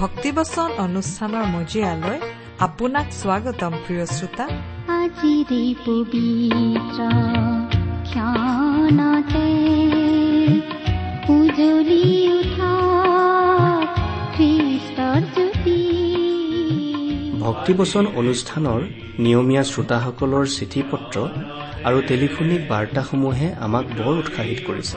ভক্তিবচন অনুষ্ঠানৰ মজিয়ালৈ আপোনাক স্বাগতম প্ৰিয় শ্ৰোতা। আজিৰে পবিত্ৰ ক্ষণতে উজলি উঠা খ্ৰীষ্টৰ জ্যোতি। ভক্তিবচন অনুষ্ঠানৰ নিয়মীয়া শ্ৰোতাসকলৰ চিঠি পত্ৰ আৰু টেলিফোনিক বাৰ্তাসমূহে আমাক বৰ উৎসাহিত কৰিছে।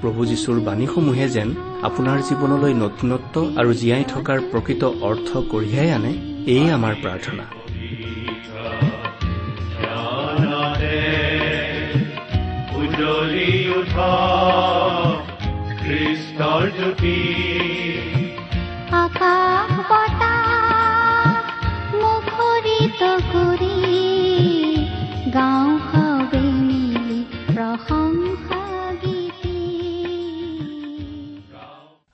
প্ৰভু যীশুৰ বাণীসমূহে যেন আপোনাৰ জীৱনলৈ নতুনত্ব আৰু জীয়াই থকাৰ প্ৰকৃত অৰ্থ কঢ়িয়াই আনে এয়ে আমাৰ প্ৰাৰ্থনা। গাঁও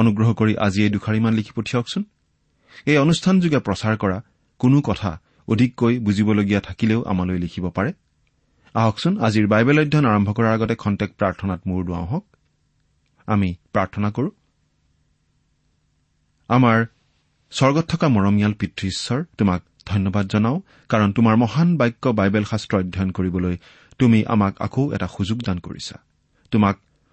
অনুগ্ৰহ কৰি আজি এই দুখাৰিমান লিখি পঠিয়াওকচোন। এই অনুষ্ঠানযোগে প্ৰচাৰ কৰা কোনো কথা অধিককৈ বুজিবলগীয়া থাকিলেও আমালৈ লিখিব পাৰে। আহকচোন আজিৰ বাইবেল অধ্যয়ন আৰম্ভ কৰাৰ আগতে খন্তেক প্ৰাৰ্থনাত মূৰ দুৱাওঁ হওক। আমি প্ৰাৰ্থনা কৰো। আমাৰ স্বৰ্গত থকা মৰমীয়াল পিতৃ ঈশ্বৰ তোমাক ধন্যবাদ জনাওঁ কাৰণ তোমাৰ মহান বাক্য বাইবেল শাস্ত্ৰ অধ্যয়ন কৰিবলৈ তুমি আমাক আকৌ এটা সুযোগ দান কৰিছা। তোমাক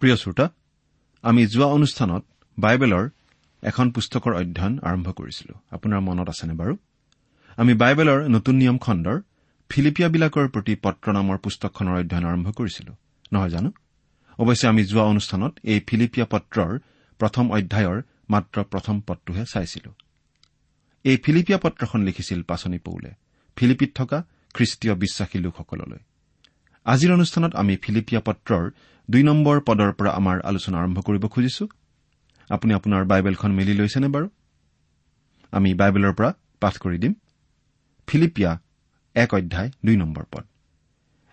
প্ৰিয় শ্ৰোতা আমি যোৱা অনুষ্ঠানত বাইবেলৰ এখন পুস্তকৰ অধ্যয়ন আৰম্ভ কৰিছিলো। আপোনাৰ মনত আছেনে বাৰু? আমি বাইবেলৰ নতুন নিয়ম খণ্ডৰ ফিলিপিয়াবিলাকৰ প্ৰতি পত্ৰ নামৰ পুস্তকখনৰ অধ্যয়ন আৰম্ভ কৰিছিলো। নহয় জানো? অৱশ্যে আমি যোৱা অনুষ্ঠানত এই ফিলিপিয়া পত্ৰৰ প্ৰথম অধ্যায়ৰ মাত্ৰ প্ৰথম পদটোহে চাইছিলো। এই ফিলিপিয়া পত্ৰখন লিখিছিল পাচনি পৌলে। ফিলিপিত থকা খ্ৰীষ্টীয় বিশ্বাসী লোকসকললৈ। আজিৰ অনুষ্ঠানত আমি ফিলিপিয়া পত্ৰৰ দুই নম্বৰ পদৰ পৰা আমাৰ আলোচনা আৰম্ভ কৰিব খুজিছো। আপুনি আপোনাৰ বাইবেলখন মেলি লৈছেনে বাৰু? আমি বাইবেলৰ পৰা পাঠ কৰি দিম। ফিলিপিয়া এক অধ্যায় দুই নম্বৰ পদ।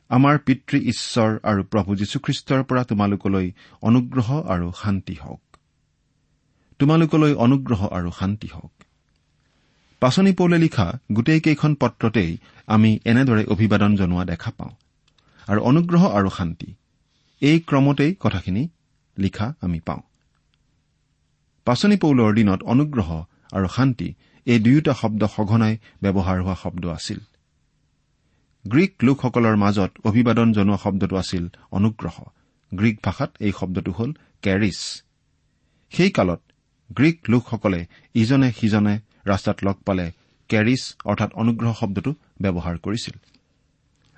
আমাৰ পিতৃ ঈশ্বৰ আৰু প্ৰভু যীশুখ্ৰীষ্টৰ পৰা তোমালোকলৈ অনুগ্ৰহ আৰু শান্তি হওক। তোমালোকলৈ অনুগ্ৰহ আৰু শান্তি হওক। পাচনি পৌলে লিখা গোটেইকেইখন পত্ৰতেই আমি এনেদৰে অভিবাদন জনোৱা দেখা পাওঁ। আৰু অনুগ্ৰহ আৰু শান্তি এই ক্ৰমতেই কথাখিনি লিখা আমি পাওঁ। পাচনি পৌলৰ দিনত অনুগ্ৰহ আৰু শান্তি এই দুয়োটা শব্দ সঘনাই ব্যৱহাৰ হোৱা শব্দ আছিল। গ্ৰীক লোকসকলৰ মাজত অভিবাদন জনোৱা শব্দটো আছিল অনুগ্ৰহ। গ্ৰীক ভাষাত এই শব্দটো হ'ল কেৰিছ। সেই কালত গ্ৰীক লোকসকলে ইজনে সিজনে ৰাস্তাত লগ পালে কেৰিছ অৰ্থাৎ অনুগ্ৰহ শব্দটো ব্যৱহাৰ কৰিছিল।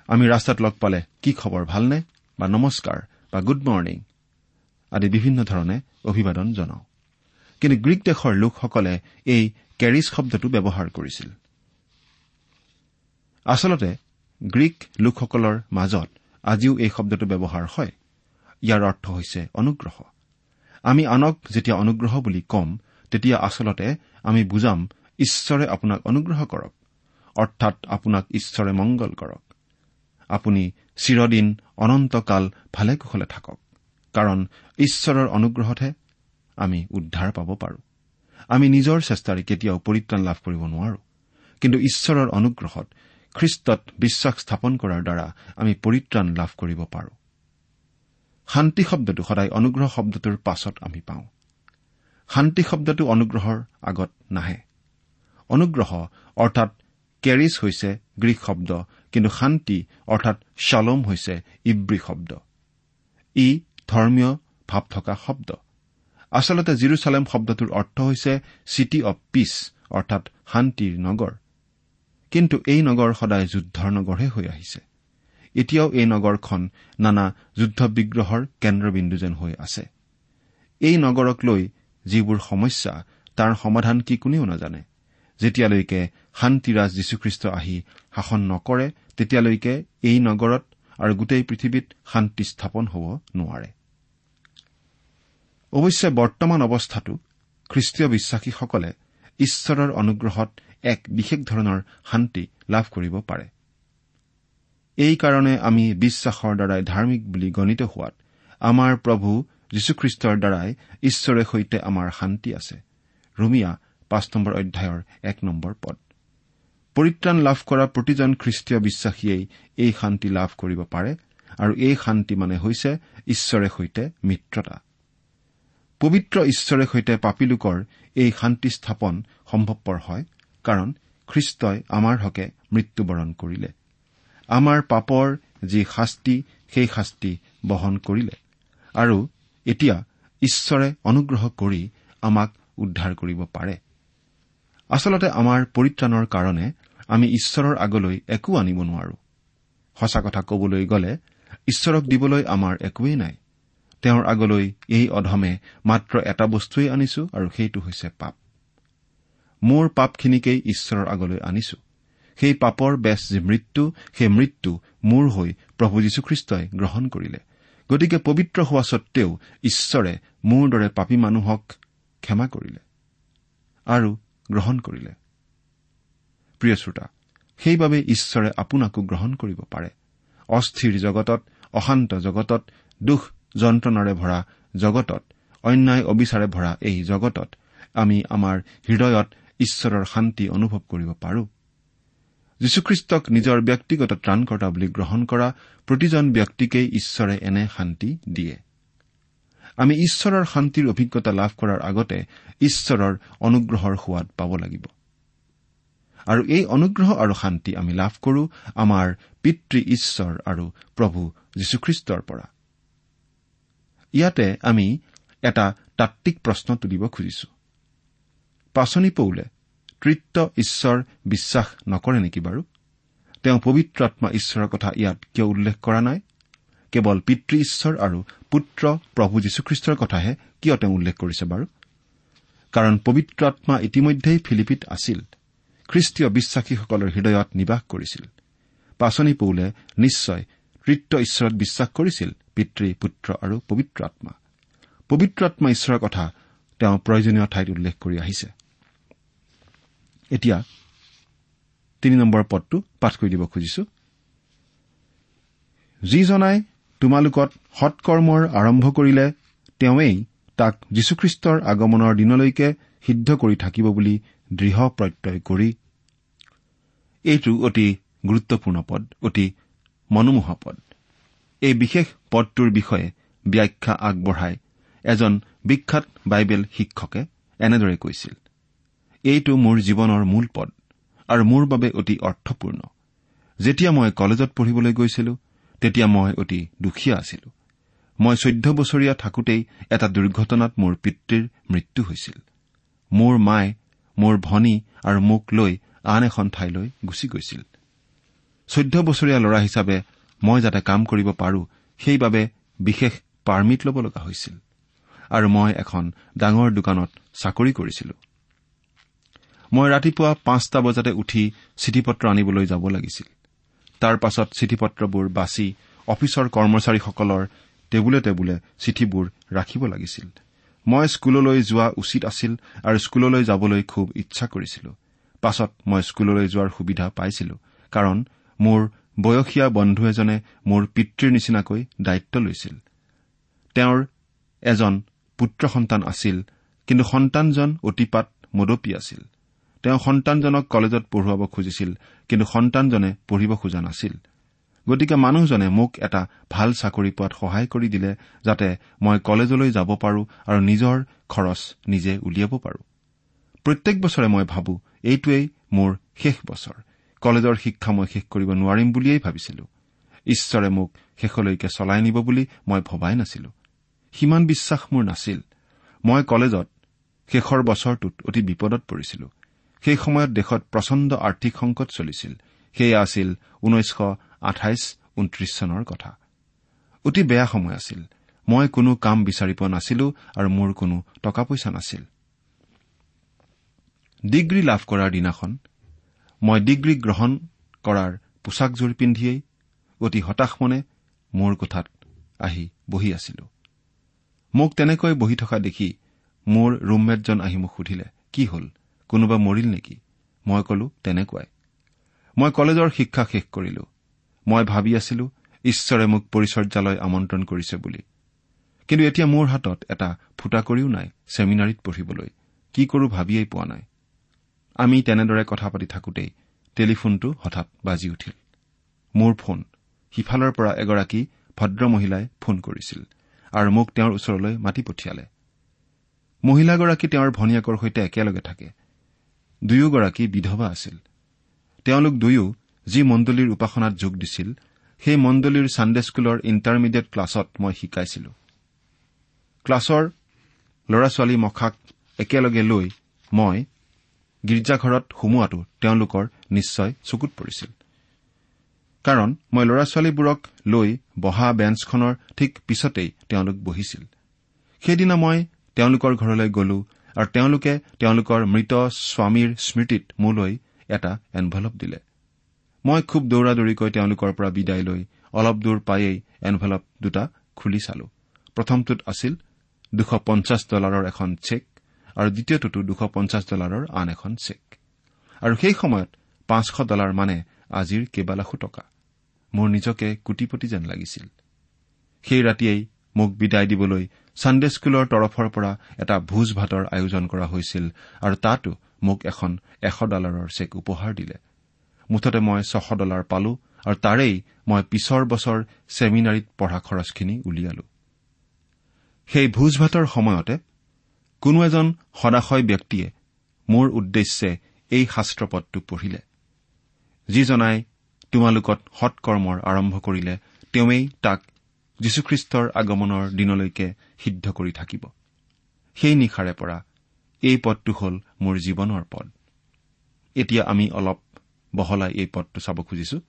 আমি ৰাস্তাত লগ পালে কি খবৰ ভালনে বা নমস্কাৰ বা গুড মৰ্ণিং আদি বিভিন্ন ধৰণে অভিবাদন জনাওঁ। কিন্তু গ্ৰীক দেশৰ লোকসকলে এই কেৰিছ শব্দটো ব্যৱহাৰ কৰিছিল। আচলতে গ্ৰীক লোকসকলৰ মাজত আজিও এই শব্দটো ব্যৱহাৰ হয়। ইয়াৰ অৰ্থ হৈছে অনুগ্ৰহ। আমি আনক যেতিয়া অনুগ্ৰহ বুলি ক'ম তেতিয়া আচলতে আমি বুজাম ঈশ্বৰে আপোনাক অনুগ্ৰহ কৰক। অৰ্থাৎ আপোনাক ঈশ্বৰে মংগল কৰক। আপুনি চিৰদিন অনন্তকাল ভালে কুশলে থাকক। কাৰণ ঈশ্বৰৰ অনুগ্ৰহতহে আমি উদ্ধাৰ পাব পাৰোঁ। আমি নিজৰ চেষ্টাৰে কেতিয়াও পৰিত্ৰাণ লাভ কৰিব নোৱাৰো। কিন্তু ঈশ্বৰৰ অনুগ্ৰহত খ্ৰীষ্টত বিশ্বাস স্থাপন কৰাৰ দ্বাৰা আমি পৰিত্ৰাণ লাভ কৰিব পাৰোঁ। শান্তি শব্দটো সদায় অনুগ্ৰহ শব্দটোৰ পাছত আমি পাওঁ। শান্তি শব্দটো অনুগ্ৰহৰ আগত নাহে। অনুগ্ৰহ অৰ্থাৎ কেৰিছ হৈছে গ্ৰীক শব্দ কিন্তু শান্তি অৰ্থাৎ শালম হৈছে ইব্ৰী শব্দ। ই ধৰ্মীয় ভাৱ থকা শব্দ। আচলতে জিৰচালেম শব্দটোৰ অৰ্থ হৈছে চিটি অব পিচ অৰ্থাৎ শান্তিৰ নগৰ। কিন্তু এই নগৰ সদায় যুদ্ধৰ নগৰহে হৈ আহিছে। এতিয়াও এই নগৰখন নানা যুদ্ধ বিগ্ৰহৰ কেন্দ্ৰবিন্দু যেন হৈ আছে। এই নগৰক লৈ যিবোৰ সমস্যা তাৰ সমাধান কি কোনেও নাজানে। যেতিয়ালৈকে শান্তিৰাজ যীশুখ্ৰীষ্ট আহি শাসন নকৰে তেতিয়ালৈকে এই নগৰত আৰু গোটেই পৃথিৱীত শান্তি স্থাপন হ'ব নোৱাৰে। অৱশ্যে বৰ্তমান অৱস্থাটো খ্ৰীষ্টীয় বিশ্বাসীসকলে ঈশ্বৰৰ অনুগ্ৰহত এক বিশেষ ধৰণৰ শান্তি লাভ কৰিব পাৰে। এইকাৰণে আমি বিশ্বাসৰ দ্বাৰাই ধাৰ্মিক বুলি গণিত হোৱাত আমাৰ প্ৰভু যীশুখ্ৰীষ্টৰ দ্বাৰাই ঈশ্বৰে সৈতে আমাৰ শান্তি আছে। ৰুমিয়া পাঁচ নম্বৰ অধ্যায়ৰ এক নম্বৰ পদ। পৰিত্ৰাণ লাভ কৰা প্ৰতিজন খ্ৰীষ্টীয় বিশ্বাসীয়েই এই শান্তি লাভ কৰিব পাৰে আৰু এই শান্তি মানে হৈছে ঈশ্বৰে সৈতে মিত্ৰতা। পবিত্ৰ ঈশ্বৰে সৈতে পাপী লোকৰ এই শান্তি স্থাপন সম্ভৱপৰ হয় কাৰণ খ্ৰীষ্টই আমাৰ হকে মৃত্যুবৰণ কৰিলে। আমাৰ পাপৰ যি শাস্তি সেই শাস্তি বহন কৰিলে আৰু এতিয়া ঈশ্বৰে অনুগ্ৰহ কৰি আমাক উদ্ধাৰ কৰিব পাৰে। আচলতে আমাৰ পৰিত্ৰাণৰ কাৰণে আমি ঈশ্বৰৰ আগলৈ একো আনিব নোৱাৰো। সঁচা কথা কবলৈ গ'লে ঈশ্বৰক দিবলৈ আমাৰ একোৱেই নাই। তেওঁৰ আগলৈ এই অধমে মাত্ৰ এটা বস্তুৱেই আনিছো আৰু সেইটো হৈছে পাপ। মোৰ পাপখিনিকেই ঈশ্বৰৰ আগলৈ আনিছো। সেই পাপৰ বেচ যি মৃত্যু সেই মৃত্যু মোৰ হৈ প্ৰভু যীশুখ্ৰীষ্টই গ্ৰহণ কৰিলে। গতিকে পবিত্ৰ হোৱা স্বত্তেও ঈশ্বৰে মোৰ দৰে পাপী মানুহক ক্ষমা কৰিলে। আৰু গ্ৰহণ কৰিলে। প্ৰিয় শ্ৰোতা সেইবাবে ঈশ্বৰে আপোনাকো গ্ৰহণ কৰিব পাৰে। অস্থিৰ জগতত অশান্ত জগতত দুখ যন্ত্ৰণাৰে ভৰা জগতত অন্যায় অবিচাৰে ভৰা এই জগতত আমি আমাৰ হৃদয়ত ঈশ্বৰৰ শান্তি অনুভৱ কৰিব পাৰো। যীশুখ্ৰীষ্টক নিজৰ ব্যক্তিগত ত্ৰাণকৰ্তা বুলি গ্ৰহণ কৰা প্ৰতিজন ব্যক্তিকেই ঈশ্বৰে এনে শান্তি দিয়ে। আমি ঈশ্বৰৰ শান্তিৰ অভিজ্ঞতা লাভ কৰাৰ আগতে ঈশ্বৰৰ অনুগ্ৰহৰ সোৱাদ পাব লাগিব। আৰু এই অনুগ্ৰহ আৰু শান্তি আমি লাভ কৰো আমাৰ পিতৃ ঈশ্বৰ আৰু প্ৰভু যীশুখ্ৰীষ্টৰ পৰা। ইয়াতে আমি এটা তাত্বিক প্ৰশ্ন তুলিব খুজিছো। পাচনি পৌলে তৃত্ব ঈশ্বৰ বিশ্বাস নকৰে নেকি বাৰু? তেওঁ পবিত্ৰ আত্মা ঈশ্বৰৰ কথা ইয়াত কিয় উল্লেখ কৰা নাই? কেৱল পিতৃ ঈশ্বৰ আৰু পুত্ৰ প্ৰভু যীশুখ্ৰীষ্টৰ কথাহে কিয় তেওঁ উল্লেখ কৰিছে বাৰু? কাৰণ পবিত্ৰ আত্মা ইতিমধ্যেই ফিলিপিত আছিল। খ্ৰীষ্টীয় বিশ্বাসীসকলৰ হৃদয়ত নিবাস কৰিছিল। পাচনি পৌলে নিশ্চয় তৃত্ব ঈশ্বৰত বিশ্বাস কৰিছিল পিতৃ পুত্ৰ আৰু পবিত্ৰ আত্মা। পবিত্ৰ আত্মা ঈশ্বৰৰ কথা তেওঁ প্ৰয়োজনীয় ঠাইত উল্লেখ কৰি আহিছে। এতিয়া তিনি নম্বৰ পদটো পাঠ কৰি দিব খুজিছো। যিজনাই তোমালোকত সৎকৰ্মৰ আৰম্ভ কৰিলে তেওঁৱেই তাক যীশুখ্ৰীষ্টৰ আগমনৰ দিনলৈকে সিদ্ধ কৰি থাকিব বুলি দৃঢ় প্ৰত্যয় কৰি এইটো অতি গুৰুত্বপূৰ্ণ পদ অতি মনোমোহা পদ। এই বিশেষ পদটোৰ বিষয়ে ব্যাখ্যা আগবঢ়াই এজন বিখ্যাত বাইবেল শিক্ষকে এনেদৰে কৈছিল এইটো মোৰ জীৱনৰ মূল পদ আৰু মোৰ বাবে অতি অৰ্থপূৰ্ণ। যেতিয়া মই কলেজত পঢ়িবলৈ গৈছিলো তেতিয়া মই অতি দুখীয়া আছিলো। মই চৈধ্য বছৰীয়া থাকোতেই এটা দুৰ্ঘটনাত মোৰ পিতৃৰ মৃত্যু হৈছিল। মোৰ মায়ে মোৰ ভনী আৰু মোক লৈ আন এখন ঠাইলৈ গুচি গৈছিল। চৈধ্য বছৰীয়া ল'ৰা হিচাপে মই যাতে কাম কৰিব পাৰো সেইবাবে বিশেষ পাৰ্মিট ল'ব লগা হৈছিল আৰু মই এখন ডাঙৰ দোকানত চাকৰি কৰিছিলো। মই ৰাতিপুৱা পাঁচটা বজাতে উঠি চিঠি পত্ৰ আনিবলৈ যাব লাগিছিল। তাৰ পাছত চিঠি পত্ৰবোৰ বাচি অফিচৰ কৰ্মচাৰীসকলৰ টেবুলে টেবুলে চিঠিবোৰ ৰাখিব লাগিছিল। মই স্কুললৈ যোৱা উচিত আছিল আৰু স্কুললৈ যাবলৈ খুব ইচ্ছা কৰিছিলো। পাছত মই স্কুললৈ যোৱাৰ সুবিধা পাইছিলো কাৰণ মোৰ বয়সীয়া বন্ধু এজনে মোৰ পিতৃৰ নিচিনাকৈ দায়িত্ব লৈছিল। তেওঁৰ এজন পুত্ৰ সন্তান আছিল কিন্তু সন্তানজন অতিপাত মদপী আছিল। তেওঁ সন্তানজনক কলেজত পঢ়ুৱাব খুজিছিল কিন্তু সন্তানজনে পঢ়িব খোজা নাছিল। গতিকে মানুহজনে মোক এটা ভাল চাকৰি পোৱাত সহায় কৰি দিলে যাতে মই কলেজলৈ যাব পাৰো আৰু নিজৰ খৰচ নিজে উলিয়াব পাৰো। প্ৰত্যেক বছৰে মই ভাবো এইটোৱেই মোৰ শেষ বছৰ। কলেজৰ শিক্ষা মই শেষ কৰিব নোৱাৰিম বুলিয়েই ভাবিছিলো। ঈশ্বৰে মোক শেষলৈকে চলাই নিব বুলি মই ভবাই নাছিলো। সিমান বিশ্বাস মোৰ নাছিল। মই কলেজত শেষৰ বছৰটোত অতি বিপদত পৰিছিলো। সেই সময়ত দেশত প্ৰচণ্ড আৰ্থিক সংকট চলিছিল। সেয়া আছিল ঊনৈছশ আঠাইছ ঊনত্ৰিশ চনৰ কথা। অতি বেয়া সময় আছিল। মই কোনো কাম বিচাৰি পোৱা নাছিলো আৰু মোৰ কোনো টকা পইচা নাছিল। ডিগ্ৰী লাভ কৰাৰ দিনাখন মই ডিগ্ৰী গ্ৰহণ কৰাৰ পোছাকযোৰ পিন্ধিয়েই অতি হতাশ মনে মোৰ কোঠাত আহি বহি আছিলো। মোক তেনেকৈ বহি থকা দেখি মোৰ ৰুমমেটজন আহি মোক সুধিলে কি হল? কোনোবা মৰিল নেকি? মই কলো তেনেকুৱাই। মই কলেজৰ শিক্ষা শেষ কৰিলো। মই ভাবি আছিলো ঈশ্বৰে মোক পৰিচৰ্যালয় আমন্ত্ৰণ কৰিছে বুলি। কিন্তু এতিয়া মোৰ হাতত এটা ফুটা কৰিও নাই ছেমিনাৰীত পঢ়িবলৈ। কি কৰো ভাবিয়েই পোৱা নাই। আমি তেনেদৰে কথা পাতি থাকোতেই টেলিফোনটো হঠাৎ বাজি উঠিল। মোৰ ফোন সিফালৰ পৰা এগৰাকী ভদ্ৰ মহিলাই ফোন কৰিছিল আৰু মোক তেওঁৰ ওচৰলৈ মাতি পঠিয়ালে। মহিলাগৰাকী তেওঁৰ ভনীয়েকৰ সৈতে একেলগে থাকে। দুয়োগৰাকী বিধৱা আছিল। তেওঁলোক দুয়ো যি মণ্ডলীৰ উপাসনাত যোগ দিছিল সেই মণ্ডলীৰ ছানডে স্কুলৰ ইণ্টাৰমিডিয়েট ক্লাছত মই শিকাইছিলো। ক্লাছৰ ল'ৰা ছোৱালী মখাক একেলগে লৈ মই গীৰ্জাঘৰত সোমোৱাটো তেওঁলোকৰ নিশ্চয় চকুত পৰিছিল। কাৰণ মই ল'ৰা ছোৱালীবোৰক লৈ বহা বেঞ্চখনৰ ঠিক পিছতেই তেওঁলোক বহিছিল। সেইদিনা মই তেওঁলোকৰ ঘৰলৈ গলো আৰু তেওঁলোকে তেওঁলোকৰ মৃত স্বামীৰ স্মৃতিত মোলৈ এটা এনভেলপ দিলে। মই খুব দৌৰা দৌৰিকৈ তেওঁলোকৰ পৰা বিদায় লৈ অলপ দূৰ পায়েই এনভেলপ দুটা খুলি চালো। প্ৰথমটোত আছিল দুশ পঞ্চাছ ডলাৰৰ এখন চেক আৰু দ্বিতীয়টোতো দুশ পঞ্চাছ ডলাৰৰ আন এখন চেক। আৰু সেই সময়ত পাঁচশ ডলাৰ মানে আজিৰ কেইবালাখো টকা। মোৰ নিজকে কোটিপতি যেন লাগিছিল। সেই ৰাতিয়েই মোক বিদায় দিবলৈ ছানডে স্কুলৰ তৰফৰ পৰা এটা ভোজ ভাতৰ আয়োজন কৰা হৈছিল আৰু তাতো মোক এখন এশ ডলাৰৰ চেক উপহাৰ দিলে। মুঠতে মই ছশ ডলাৰ পালো আৰু তাৰেই মই পিছৰ বছৰ ছেমিনাৰীত পঢ়া খৰচখিনি উলিয়ালো। সেই ভোজ ভাতৰ সময়তে কোনো এজন সদাশয় ব্যক্তিয়ে মোৰ উদ্দেশ্যে এই শাস্ত্ৰপদটো পঢ়িলে। যিজনাই তোমালোকত সৎকৰ্মৰ আৰম্ভ কৰিলে তেওঁৱেই তাক যীশুখ্ৰীষ্টৰ আগমনৰ দিনলৈকে সিদ্ধ কৰি থাকিব। সেই নিশাৰে পৰা এই পদটো হ'ল মোৰ জীৱনৰ পদ এতিয়া আমি অলপ বহলাই এই পদটো চাব খুজিছো।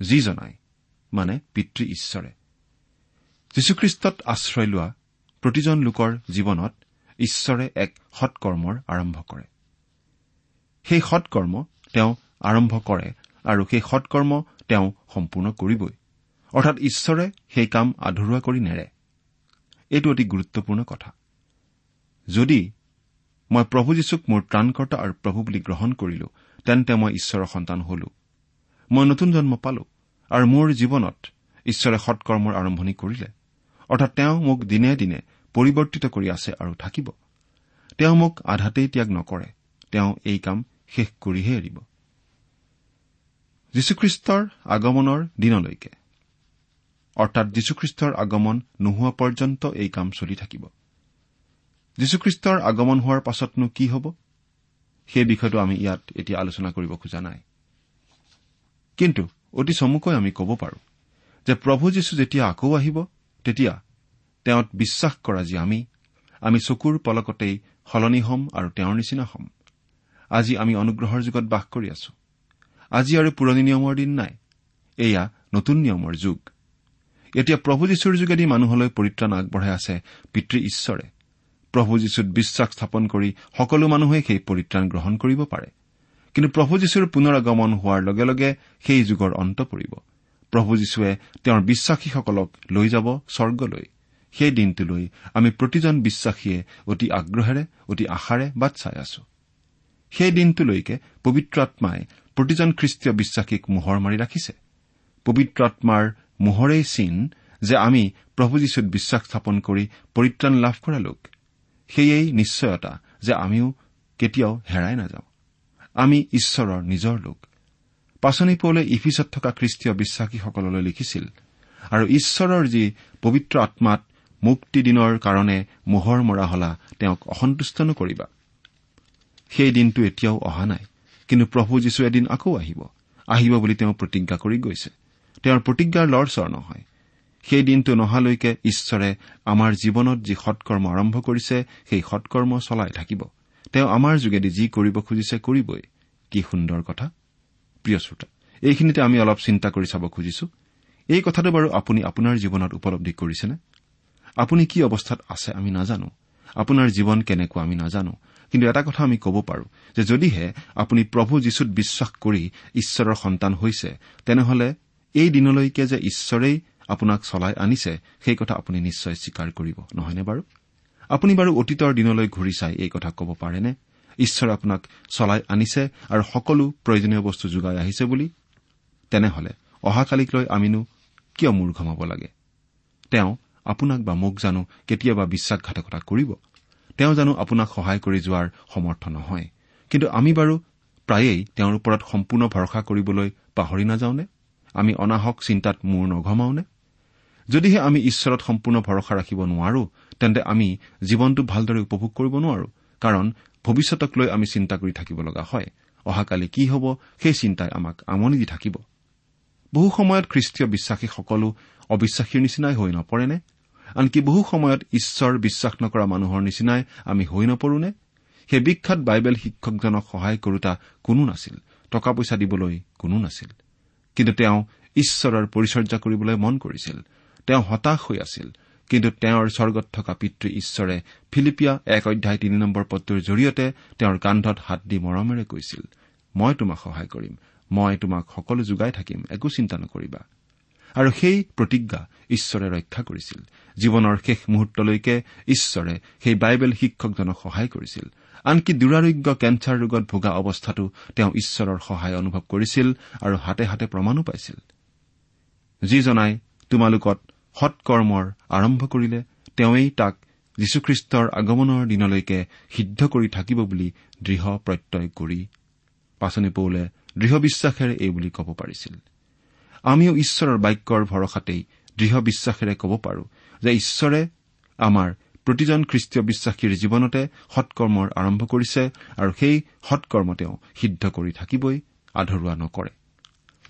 যিজনাই মানে পিতৃ ঈশ্বৰে। যীশুখ্ৰীষ্টত আশ্ৰয় লোৱা প্ৰতিজন লোকৰ জীৱনত ঈশ্বৰে এক সৎকৰ্মৰ আৰম্ভ কৰে। সেই সৎকৰ্ম তেওঁ আৰম্ভ কৰে আৰু সেই সৎকৰ্ম তেওঁ সম্পূৰ্ণ কৰিবই। অৰ্থাৎ ঈশ্বৰে সেই কাম আধৰুৱা কৰি নেৰে। এইটো অতি গুৰুত্বপূৰ্ণ কথা। যদি মই প্ৰভু যীশুক মোৰ ত্ৰাণকৰ্তা আৰু প্ৰভু বুলি গ্ৰহণ কৰিলো তেন্তে মই ঈশ্বৰৰ সন্তান হলো। মই নতুন জন্ম পালো আৰু মোৰ জীৱনত ঈশ্বৰে সৎকৰ্মৰ আৰম্ভণি কৰিলে। অৰ্থাৎ তেওঁ মোক দিনে দিনে পৰিৱৰ্তিত কৰি আছে আৰু থাকিব। তেওঁ মোক আধাতেই ত্যাগ নকৰে। তেওঁ এই কাম শেষ কৰিহে এৰিব। যীশুখ্ৰীষ্টৰ আগমনৰ দিনলৈকে। অৰ্থাৎ যীশুখ্ৰীষ্টৰ আগমন নোহোৱা পৰ্যন্ত এই কাম চলি থাকিব। যীশুখ্ৰীষ্টৰ আগমন হোৱাৰ পাছতনো কি হ'ব? সেই বিষয়টো আমি ইয়াত এতিয়া আলোচনা কৰিব খোজা নাই। কিন্তু অতি চমুকৈ আমি ক'ব পাৰো যে প্ৰভু যীশু যেতিয়া আকৌ আহিব তেতিয়া তেওঁত বিশ্বাস কৰা যি আমি আমি চকুৰ পলকতেই সলনি হ'ম আৰু তেওঁৰ নিচিনা হ'ম। আজি আমি অনুগ্ৰহৰ যুগত বাস কৰি আছো। আজি আৰু পুৰণি নিয়মৰ দিন নাই। এয়া নতুন নিয়মৰ যুগ। এতিয়া প্ৰভু যীশুৰ যোগেদি মানুহলৈ পৰিত্ৰাণ আগবঢ়াই আছে পিতৃ ঈশ্বৰে। প্ৰভু যীশুত বিশ্বাস স্থাপন কৰি সকলো মানুহে সেই পৰিত্ৰাণ গ্ৰহণ কৰিব পাৰে। কিন্তু প্ৰভু যীশুৰ পুনৰ আগমন হোৱাৰ লগে লগে সেই যুগৰ অন্ত পৰিব। প্ৰভু যীশুৱে তেওঁৰ বিশ্বাসীসকলক লৈ যাব স্বৰ্গলৈ। সেই দিনটোলৈ আমি প্ৰতিজন বিশ্বাসীয়ে অতি আগ্ৰহেৰে অতি আশাৰে বাট চাই আছো। সেই দিনটোলৈকে পবিত্ৰ আত্মাই প্ৰতিজন খ্ৰীষ্টীয় বিশ্বাসীক মোহৰ মাৰি ৰাখিছে। পবিত্ৰ আত্মাৰ মোহৰেই চিন যে আমি প্ৰভু যীশুত বিশ্বাস স্থাপন কৰি পৰিত্ৰাণ লাভ কৰা লোক। সেয়েই নিশ্চয়তা যে আমিও কেতিয়াও হেৰাই নাযাওঁ। আমি ঈশ্বৰৰ নিজৰ লোক। পাচনি পৌলে ইফিচত থকা খ্ৰীষ্টীয় বিশ্বাসীসকললৈ লিখিছিল আৰু ঈশ্বৰৰ যি পবিত্ৰ আত্মাত মুক্তি দিনৰ কাৰণে মোহৰ মৰা হলা তেওঁক অসন্তুষ্ট নকৰিবা সেই দিনটো এতিয়াও অহা নাই কিন্তু প্ৰভু যীশু এদিন আকৌ আহিব। আহিব বুলি তেওঁ প্ৰতিজ্ঞা কৰি গৈছে। তেওঁৰ প্ৰতিজ্ঞাৰ লৰচৰ নহয়। সেই দিনটো নহালৈকে ঈশ্বৰে আমাৰ জীৱনত যি সৎকৰ্ম আৰম্ভ কৰিছে সেই সৎকৰ্ম চলাই থাকিব। তেওঁ আমাৰ যোগেদি যি কৰিব খুজিছে কৰিবই। কি সুন্দৰ কথা। প্ৰিয় শ্ৰোতা এইখিনিতে আমি অলপ চিন্তা কৰি চাব খুজিছো। এই কথাটো বাৰু আপুনি আপোনাৰ জীৱনত উপলব্ধি কৰিছেনে? আপুনি কি অৱস্থাত আছে আমি নাজানো। আপোনাৰ জীৱন কেনেকুৱা আমি নাজানো। কিন্তু এটা কথা আমি ক'ব পাৰো যে যদিহে আপুনি প্ৰভু যীশুত বিশ্বাস কৰি ঈশ্বৰৰ সন্তান হৈছে তেনেহলে এই দিনলৈকে যে ঈশ্বৰেই আপোনাক চলাই আনিছে সেই কথা আপুনি নিশ্চয় স্বীকাৰ কৰিব নহয়নে বাৰু? আপুনি বাৰু অতীতৰ দিনলৈ ঘূৰি চাই এই কথা ক'ব পাৰেনে? ঈশ্বৰে আপোনাক চলাই আনিছে আৰু সকলো প্ৰয়োজনীয় বস্তু যোগাই আহিছে বুলি? তেনেহলে অহাকালিক লৈ আমিনো কিয় মূৰ ঘমাব লাগে? তেওঁ আপোনাক বা মোক জানো কেতিয়াবা বিশ্বাসঘাতকতা কৰিব। তেওঁ জানো আপোনাক সহায় কৰি যোৱাৰ সমৰ্থ নহয়। কিন্তু আমি বাৰু প্ৰায়েই তেওঁৰ ওপৰত সম্পূৰ্ণ ভৰসা কৰিবলৈ পাহৰি নাযাওঁনে? আমি অনাহক চিন্তাত মূৰ নঘমাওনে? যদিহে আমি ঈশ্বৰত সম্পূৰ্ণ ভৰসা ৰাখিব নোৱাৰো তেন্তে আমি জীৱনটো ভালদৰে উপভোগ কৰিব নোৱাৰো কাৰণ ভৱিষ্যতক লৈ আমি চিন্তা কৰি থাকিব লগা হয়। অহাকালি কি হ'ব সেই চিন্তাই আমাক আমনি দি থাকিব। বহু সময়ত খ্ৰীষ্টীয় বিশ্বাসীসকলো অবিশ্বাসীৰ নিচিনাই হৈ নপৰেনে? আনকি বহু সময়ত ঈশ্বৰ বিশ্বাস নকৰা মানুহৰ নিচিনাই আমি হৈ নপৰোনে? সেই বিখ্যাত বাইবেল শিক্ষকজনক সহায় কৰোতা কোনো নাছিল টকা পইচা দিবলৈ কোনো নাছিল। কিন্তু তেওঁ ঈশ্বৰৰ পৰিচৰ্যা কৰিবলৈ মন কৰিছিল। তেওঁ হতাশ হৈ আছিল। কিন্তু তেওঁৰ স্বৰ্গত থকা পিতৃ ঈশ্বৰে ফিলিপিয়া এক অধ্যায় তিনি নম্বৰ পদটোৰ জৰিয়তে তেওঁৰ কান্ধত হাত দি মৰমেৰে কৈছিল মই তোমাক সহায় কৰিম। মই তোমাক সকলো যোগাই থাকিম। একো চিন্তা নকৰিবা। আৰু সেই প্ৰতিজ্ঞা ঈশ্বৰে ৰক্ষা কৰিছিল। জীৱনৰ শেষ মুহূৰ্তলৈকে ঈশ্বৰে সেই বাইবেল শিক্ষকজনক সহায় কৰিছিল। আনকি দুৰাৰোগ্য কেঞ্চাৰ ৰোগত ভোগা অৱস্থাতো তেওঁ ঈশ্বৰৰ সহায় অনুভৱ কৰিছিল আৰু হাতে হাতে প্ৰমাণো পাইছিল। যিজনাই তোমালোকত সৎকৰ্মৰ আৰম্ভ কৰিলে তেওঁই তাক যীশুখ্ৰীষ্টৰ আগমনৰ দিনলৈকে সিদ্ধ কৰি থাকিব বুলি দৃঢ় প্ৰত্যয় কৰি পাচনি পৌলে দৃঢ় বিশ্বাসেৰে এই বুলি ক'ব পাৰিছিল। আমিও ঈশ্বৰৰ বাক্যৰ ভৰসাতেই দৃঢ় বিশ্বাসেৰে ক'ব পাৰো যে ঈশ্বৰে আমাৰ প্ৰতিজন খ্ৰীষ্টীয় বিশ্বাসীৰ জীৱনতে সৎকৰ্মৰ আৰম্ভ কৰিছে আৰু সেই সৎকৰ্ম তেওঁ সিদ্ধ কৰি থাকিবই আধৰুৱা নকৰে।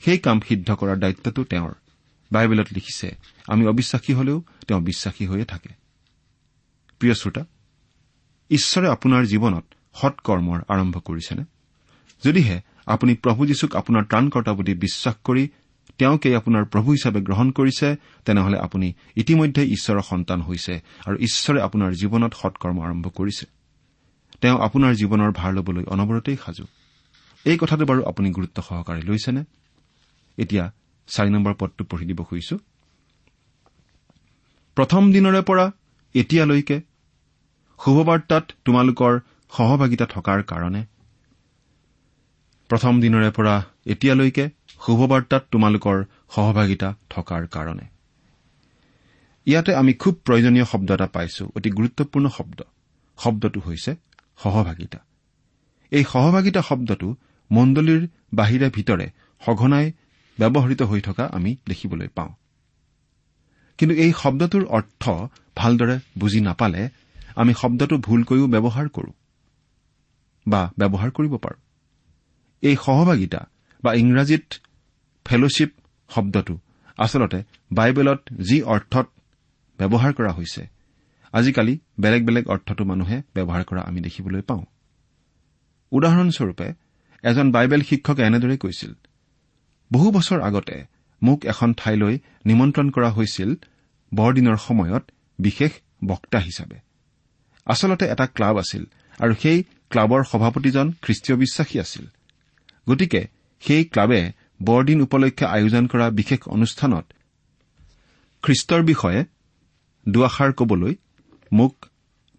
সেই কাম সিদ্ধ কৰাৰ দায়িত্বটো তেওঁৰ। বাইবেলত লিখিছে আমি অবিশ্বাসী হলেও তেওঁ বিশ্বাসী হৈয়ে থাকে। প্ৰিয় শ্ৰোতা ঈশ্বৰে আপোনাৰ জীৱনত সৎকৰ্মৰ আৰম্ভ কৰিছেনে? যদিহে আপুনি প্ৰভু যীশুক আপোনাৰ ত্ৰাণকৰ্তা বুলি বিশ্বাস কৰি তেওঁকেই আপোনাৰ প্ৰভু হিচাপে গ্ৰহণ কৰিছে তেনেহলে আপুনি ইতিমধ্যে ঈশ্বৰৰ সন্তান হৈছে আৰু ঈশ্বৰে আপোনাৰ জীৱনত সৎকৰ্ম আৰম্ভ কৰিছে। তেওঁ আপোনাৰ জীৱনৰ ভাৰ ল'বলৈ অনবৰতেই সাজু। এই কথাটো বাৰু আপুনি গুৰুত্ব সহকাৰে লৈছেনে? এতিয়া চাৰি নম্বৰ পদটো পঢ়ি দিব খুজিছো। প্ৰথম দিনৰে পৰা এতিয়ালৈকে শুভবাৰ্তাত তোমালোকৰ সহভাগিতা থকাৰ কাৰণে। প্ৰথম দিনৰে পৰা এতিয়ালৈকে শুভবাৰ্তাত তোমালোকৰ সহভাগিতা থকাৰ কাৰণে। ইয়াতে আমি খুব প্ৰয়োজনীয় শব্দ এটা পাইছো অতি গুৰুত্বপূৰ্ণ শব্দ। শব্দটো হৈছে সহভাগিতা। এই সহভাগিতা শব্দটো মণ্ডলীৰ বাহিৰে ভিতৰে সঘনাই ব্যৱহৃত হৈ থকা আমি দেখিবলৈ পাওঁ। কিন্তু এই শব্দটোৰ অৰ্থ ভালদৰে বুজি নাপালে আমি শব্দটো ভুলকৈও ব্যৱহাৰ কৰো বা ব্যৱহাৰ কৰিব পাৰোঁ। এই সহভাগিতা বা ইংৰাজীত ফেলোশ্বিপ শব্দটো। আচলতে বাইবেলত যি অৰ্থত ব্যৱহাৰ কৰা হৈছে আজিকালি বেলেগ বেলেগ অৰ্থটো মানুহে ব্যৱহাৰ কৰা আমি দেখিবলৈ পাওঁ। উদাহৰণস্বৰূপে এজন বাইবেল শিক্ষকে এনেদৰে কৈছিল বহু বছৰ আগতে মোক এখন ঠাইলৈ নিমন্ত্ৰণ কৰা হৈছিল বৰদিনৰ সময়ত বিশেষ বক্তা হিচাপে। আচলতে এটা ক্লাব আছিল আৰু সেই ক্লাবৰ সভাপতিজন খ্ৰীষ্টীয় বিশ্বাসী আছিল। গতিকে সেই ক্লাবে বৰদিন উপলক্ষে আয়োজন কৰা বিশেষ অনুষ্ঠানত খ্ৰীষ্টৰ বিষয়ে দুআষাৰ কবলৈ মোক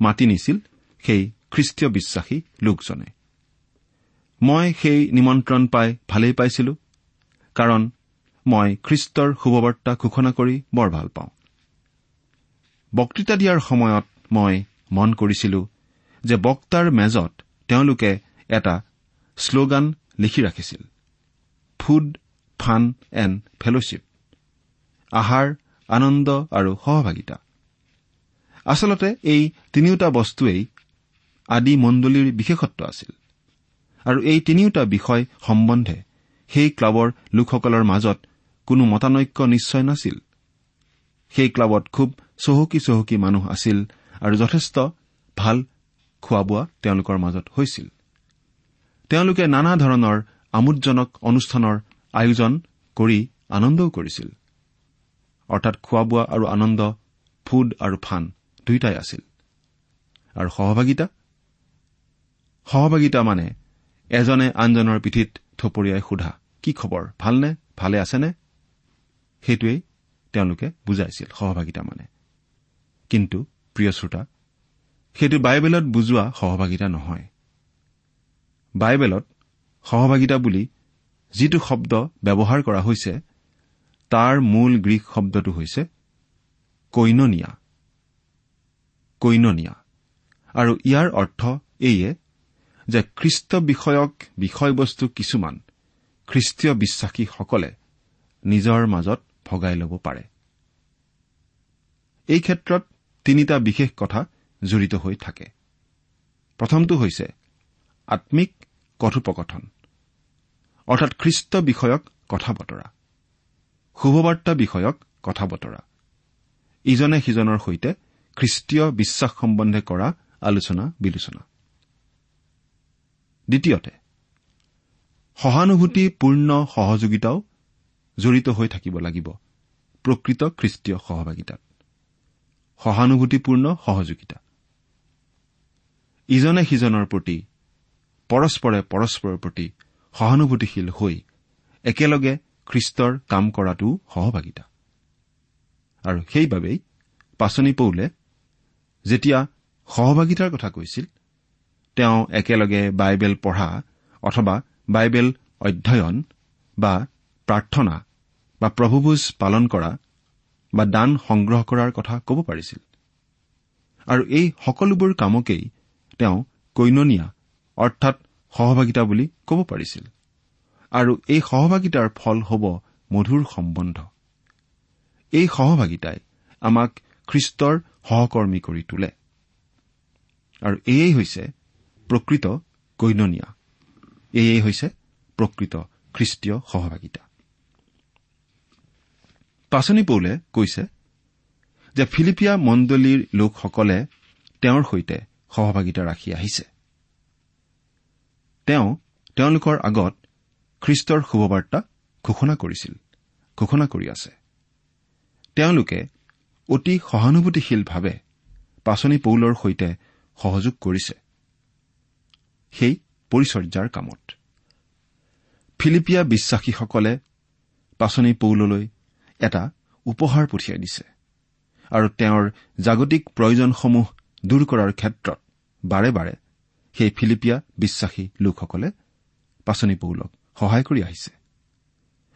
মাতি নিছিল সেই খ্ৰীষ্টীয় বিশ্বাসী লোকজনে। মই সেই নিমন্ত্ৰণ পাই ভালেই পাইছিলো কাৰণ মই খ্ৰীষ্টৰ শুভবাৰ্তা ঘোষণা কৰি বৰ ভাল পাওঁ। বক্তৃতা দিয়াৰ সময়ত মই মন কৰিছিলো যে বক্তাৰ মেজত তেওঁলোকে এটা শ্লোগান লিখি ৰাখিছিল। ফুড ফান এণ্ড ফেলোশ্বিপ আহাৰ আনন্দ আৰু সহভাগিতা। আচলতে এই তিনিওটা বস্তুৱেই আদি মণ্ডলীৰ বিশেষত্ব আছিল। আৰু এই তিনিওটা বিষয় সম্বন্ধে সেই ক্লাবৰ লোকসকলৰ মাজত কোনো মতানৈক্য নিশ্চয় নাছিল। সেই ক্লাবত খুব চহকী চহকী মানুহ আছিল আৰু যথেষ্ট ভাল খোৱা বোৱা তেওঁলোকৰ মাজত হৈছিল। তেওঁলোকে নানা ধৰণৰ আমোদজনক অনুষ্ঠানৰ আয়োজন কৰি আনন্দও কৰিছিল। অৰ্থাৎ খোৱা বোৱা আৰু আনন্দ ফুড আৰু ফান দুয়োটাই আছিল। আৰু সহভাগিতা? সহভাগিতা মানে এজনে আনজনৰ পিঠিত থপৰিয়াই সোধা কি খবৰ? ভালনে? ভালে আছেনে? সেইটোৱেই তেওঁলোকে বুজাইছিল সহভাগিতা মানে। কিন্তু প্ৰিয় শ্ৰোতা সেইটো বাইবেলত বুজোৱা সহভাগিতা নহয়। বাইবেলত সহভাগিতা বুলি যিটো শব্দ ব্যৱহাৰ কৰা হৈছে তাৰ মূল গ্ৰীক শব্দটো হৈছে কৈননিয়া আৰু ইয়াৰ অৰ্থ এইয়ে যে খ্ৰীষ্ট বিষয়ক বিষয়বস্তু কিছুমান খ্ৰীষ্টীয় বিশ্বাসীসকলে নিজৰ মাজত ভগাই ল'ব পাৰে। এই ক্ষেত্ৰত তিনিটা বিশেষ কথা জড়িত হৈ থাকে। প্ৰথমটো হৈছে আম্মিক কথোপকথন। অৰ্থাৎ খ্ৰীষ্ট বিষয়ক কথা বতৰা। শুভবাৰ্তা বিষয়ক কথা বতৰা। ইজনে সিজনৰ সৈতে খ্ৰীষ্টীয় বিশ্বাস সম্বন্ধে কৰা আলোচনা বিলোচনা। দ্বিতীয়তে সহানুভূতিপূৰ্ণ সহযোগিতাও জড়িত হৈ থাকিব লাগিব প্ৰকৃত খ্ৰীষ্টীয় সহভাগিতাত। সহানুভূতিপূৰ্ণ সহযোগিতা। ইজনে সিজনৰ প্ৰতি পৰস্পৰে পৰস্পৰৰ প্ৰতি সহানুভূতিশীল হৈ একেলগে খ্ৰীষ্টৰ কাম কৰাটোও সহভাগিতা। আৰু সেইবাবেই পাচনি পৌলে যেতিয়া সহভাগিতাৰ কথা কৈছিল তেওঁ একেলগে বাইবেল পঢ়া অথবা বাইবেল অধ্যয়ন বা প্ৰাৰ্থনা বা প্ৰভুভোজ পালন কৰা বা দান সংগ্ৰহ কৰাৰ কথা ক'ব পাৰিছিল। আৰু এই সকলোবোৰ কামকেই তেওঁ কৈননীয়া অৰ্থাৎ সহভাগিতা বুলি ক'ব পাৰিছিল। আৰু এই সহভাগিতাৰ ফল হ'ব মধুৰ সম্বন্ধ। এই সহভাগিতাই আমাক খ্ৰীষ্টৰ সহকৰ্মী কৰি তোলে। আৰু এয়েই হৈছে প্ৰকৃত কৈননীয়া এয়েই হৈছে প্ৰকৃত খ্ৰীষ্টীয় সহভাগিতা। পাচনি পৌলে কৈছে যে ফিলিপিয়া মণ্ডলীৰ লোকসকলে তেওঁৰ সৈতে সহভাগিতা ৰাখি আহিছে। তেওঁ তেওঁলোকৰ আগত খ্ৰীষ্টৰ শুভবাৰ্তা ঘোষণা কৰিছিল ঘোষণা কৰি আছে। তেওঁলোকে অতি সহানুভূতিশীলভাৱে পাচনি পৌলৰ সৈতে সহযোগ কৰিছে। সেই পৰিচৰ্যাৰ কামত। ফিলিপিয়া বিশ্বাসীসকলে পাচনি পৌললৈ এটা উপহাৰ পঠিয়াই দিছে আৰু তেওঁৰ জাগতিক প্ৰয়োজনসমূহ দূৰ কৰাৰ ক্ষেত্ৰত বাৰে বাৰে সেই ফিলিপিয়া বিশ্বাসী লোকসকলে পাচনি পৌলক সহায় কৰি আহিছে।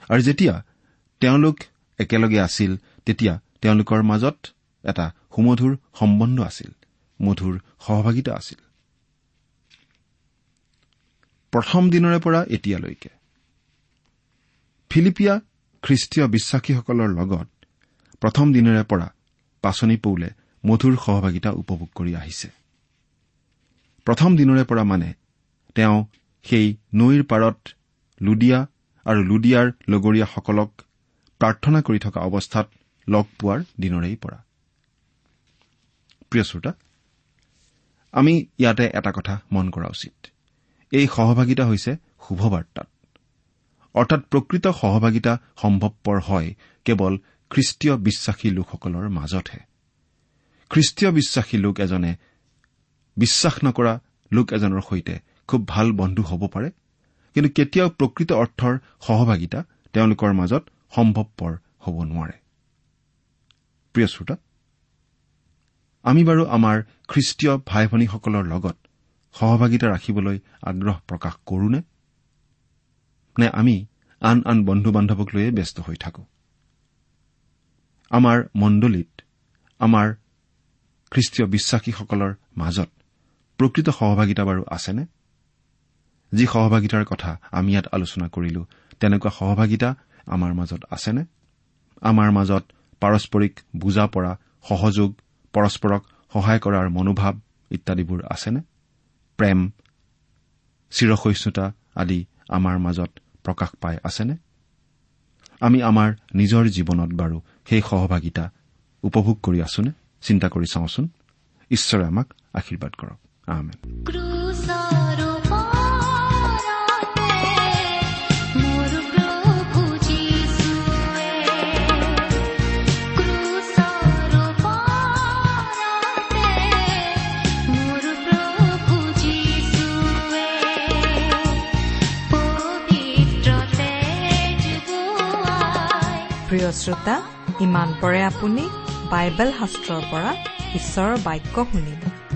আৰু যেতিয়া তেওঁলোক একেলগে আছিল তেতিয়া তেওঁলোকৰ মাজত এটা সুমধুৰ সম্বন্ধ আছিল মধুৰ সহভাগিতা আছিল। প্ৰথম দিনৰে পৰা এতিয়ালৈকে ফিলিপিয়া খ্ৰীষ্টীয় বিশ্বাসীসকলৰ লগত প্ৰথম দিনৰে পৰা পাচনি পৌলে মধুৰ সহভাগিতা উপভোগ কৰি আহিছে। প্ৰথম দিনৰে পৰা মানে তেওঁ সেই নৈৰ পাৰত লুডিয়া আৰু লুডিয়াৰ লগৰীয়াসকলক প্ৰাৰ্থনা কৰি থকা অৱস্থাত লগ পোৱাৰ দিনৰেই পৰা। প্ৰিয় শ্ৰোতা আমি ইয়াতে এটা কথা মন কৰা উচিত। এই সহভাগিতা হৈছে শুভবাৰ্তাত। অৰ্থাৎ প্ৰকৃত সহভাগিতা সম্ভৱপৰ হয় কেৱল খ্ৰীষ্টীয় বিশ্বাসী লোকসকলৰ মাজতহে। খ্ৰীষ্টীয় বিশ্বাসী লোক এজনে বিশ্বাস নকৰা লোক এজনৰ সৈতে খুব ভাল বন্ধু হ'ব পাৰে। কিন্তু কেতিয়াও প্ৰকৃত অৰ্থৰ সহভাগিতা তেওঁলোকৰ মাজত সম্ভৱপৰ হ'ব নোৱাৰে। আমি বাৰু আমাৰ খ্ৰীষ্টীয় ভাই ভনীসকলৰ লগত সহভাগিতা ৰাখিবলৈ আগ্ৰহ প্ৰকাশ কৰোনে? নে আমি আন আন বন্ধু বান্ধৱক লৈয়ে ব্যস্ত হৈ থাকো? আমাৰ মণ্ডলীত আমাৰ খ্ৰীষ্টীয় বিশ্বাসীসকলৰ মাজত প্ৰকৃত সহভাগিতা বাৰু আছেনে? যি সহভাগিতাৰ কথা আমি ইয়াত আলোচনা কৰিলো তেনেকুৱা সহভাগিতা আমাৰ মাজত আছেনে? আমাৰ মাজত পাৰস্পৰিক বুজা পৰা সহযোগ পৰস্পৰক সহায় কৰাৰ মনোভাৱ ইত্যাদিবোৰ আছেনে? প্ৰেম চিৰসহিষ্ণুতা আদি আমাৰ মাজত প্ৰকাশ পাই আছেনে? আমি আমাৰ নিজৰ জীৱনত বাৰু সেই সহভাগিতা উপভোগ কৰি আছোনে? চিন্তা কৰি চাওঁচোন। ঈশ্বৰে আমাক আশীৰ্বাদ কৰক। বোৱাই প্ৰিয় শ্ৰোতা ইমান পৰে আপুনি বাইবেল শাস্ত্ৰৰ পৰা ঈশ্বৰৰ বাক্য শুনিব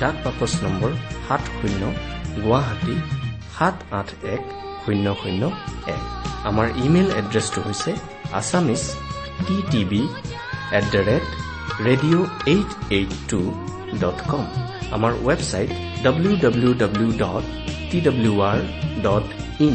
ডাক বাকচ নম্বৰ সাত শূন্য গুৱাহাটী সাত আঠ এক শূন্য শূন্য এক। আমাৰ ইমেইল এড্ৰেছটো হৈছে Assamese T TV at the rate radio' eight eight two dot com. আমাৰ website W W W dot T W R dot in.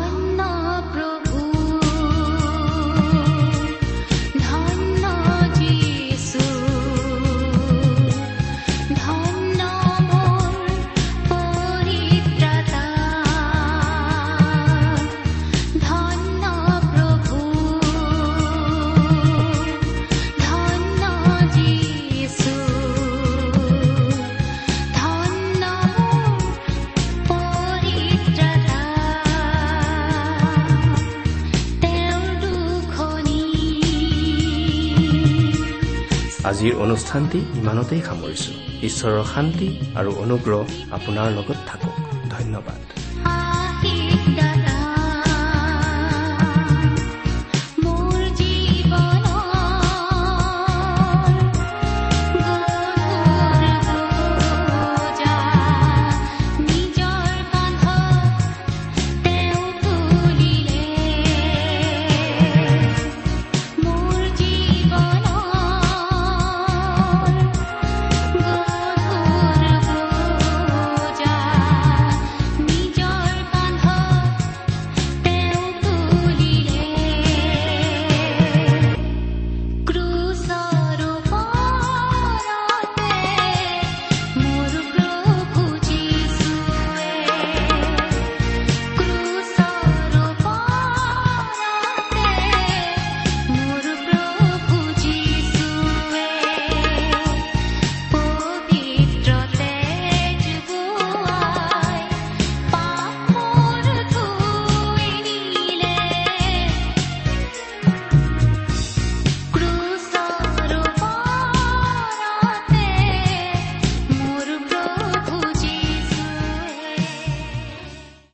আজিৰ অনুষ্ঠানটি ইমানতেই সামৰিছো। ঈশ্বৰৰ শান্তি আৰু অনুগ্ৰহ আপোনাৰ লগত